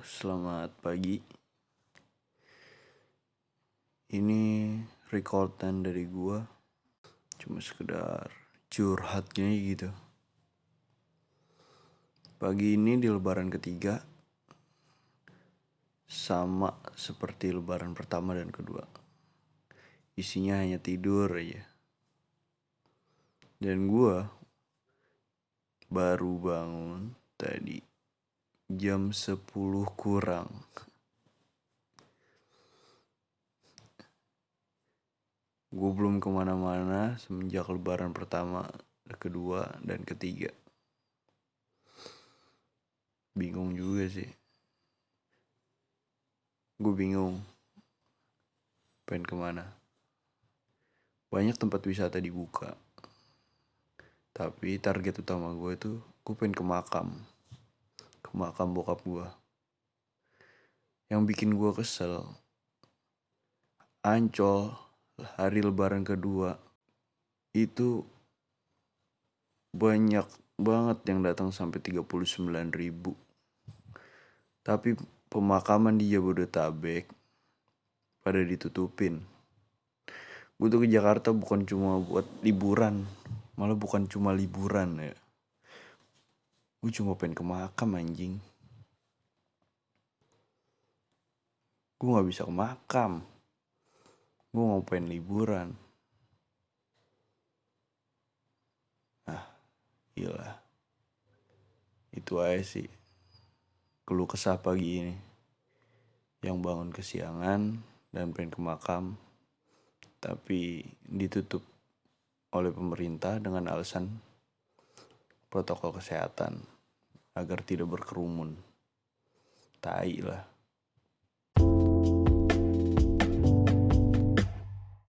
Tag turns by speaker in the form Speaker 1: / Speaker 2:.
Speaker 1: selamat pagi. Ini recordan dari gua. Cuma sekedar curhat gini gitu. Pagi ini di lebaran ketiga sama seperti lebaran pertama dan kedua. Isinya hanya tidur aja. Dan gua baru bangun tadi jam 10 kurang. Gue belum ke mana-mana semenjak lebaran pertama, kedua, dan ketiga. Bingung juga sih. Gue bingung. Pengen ke mana. Banyak tempat wisata dibuka. Tapi target utama gue tuh, gue pengen ke makam ke makam bokap gue. Yang bikin gue kesel, Ancol hari lebaran kedua itu banyak banget yang datang sampai 39 ribu. Tapi pemakaman di Jabodetabek pada ditutupin. Gue tuh ke Jakarta bukan cuma buat liburan, malah bukan cuma liburan ya gue cuma pengen ke makam anjing. Gue nggak bisa ke makam. Gue mau pengen liburan. Ah gila. Itu aja sih. Keluh kesah pagi ini. Yang bangun kesiangan dan pengen ke makam tapi ditutup oleh pemerintah dengan alasan protokol kesehatan agar tidak berkerumun. Tai lah.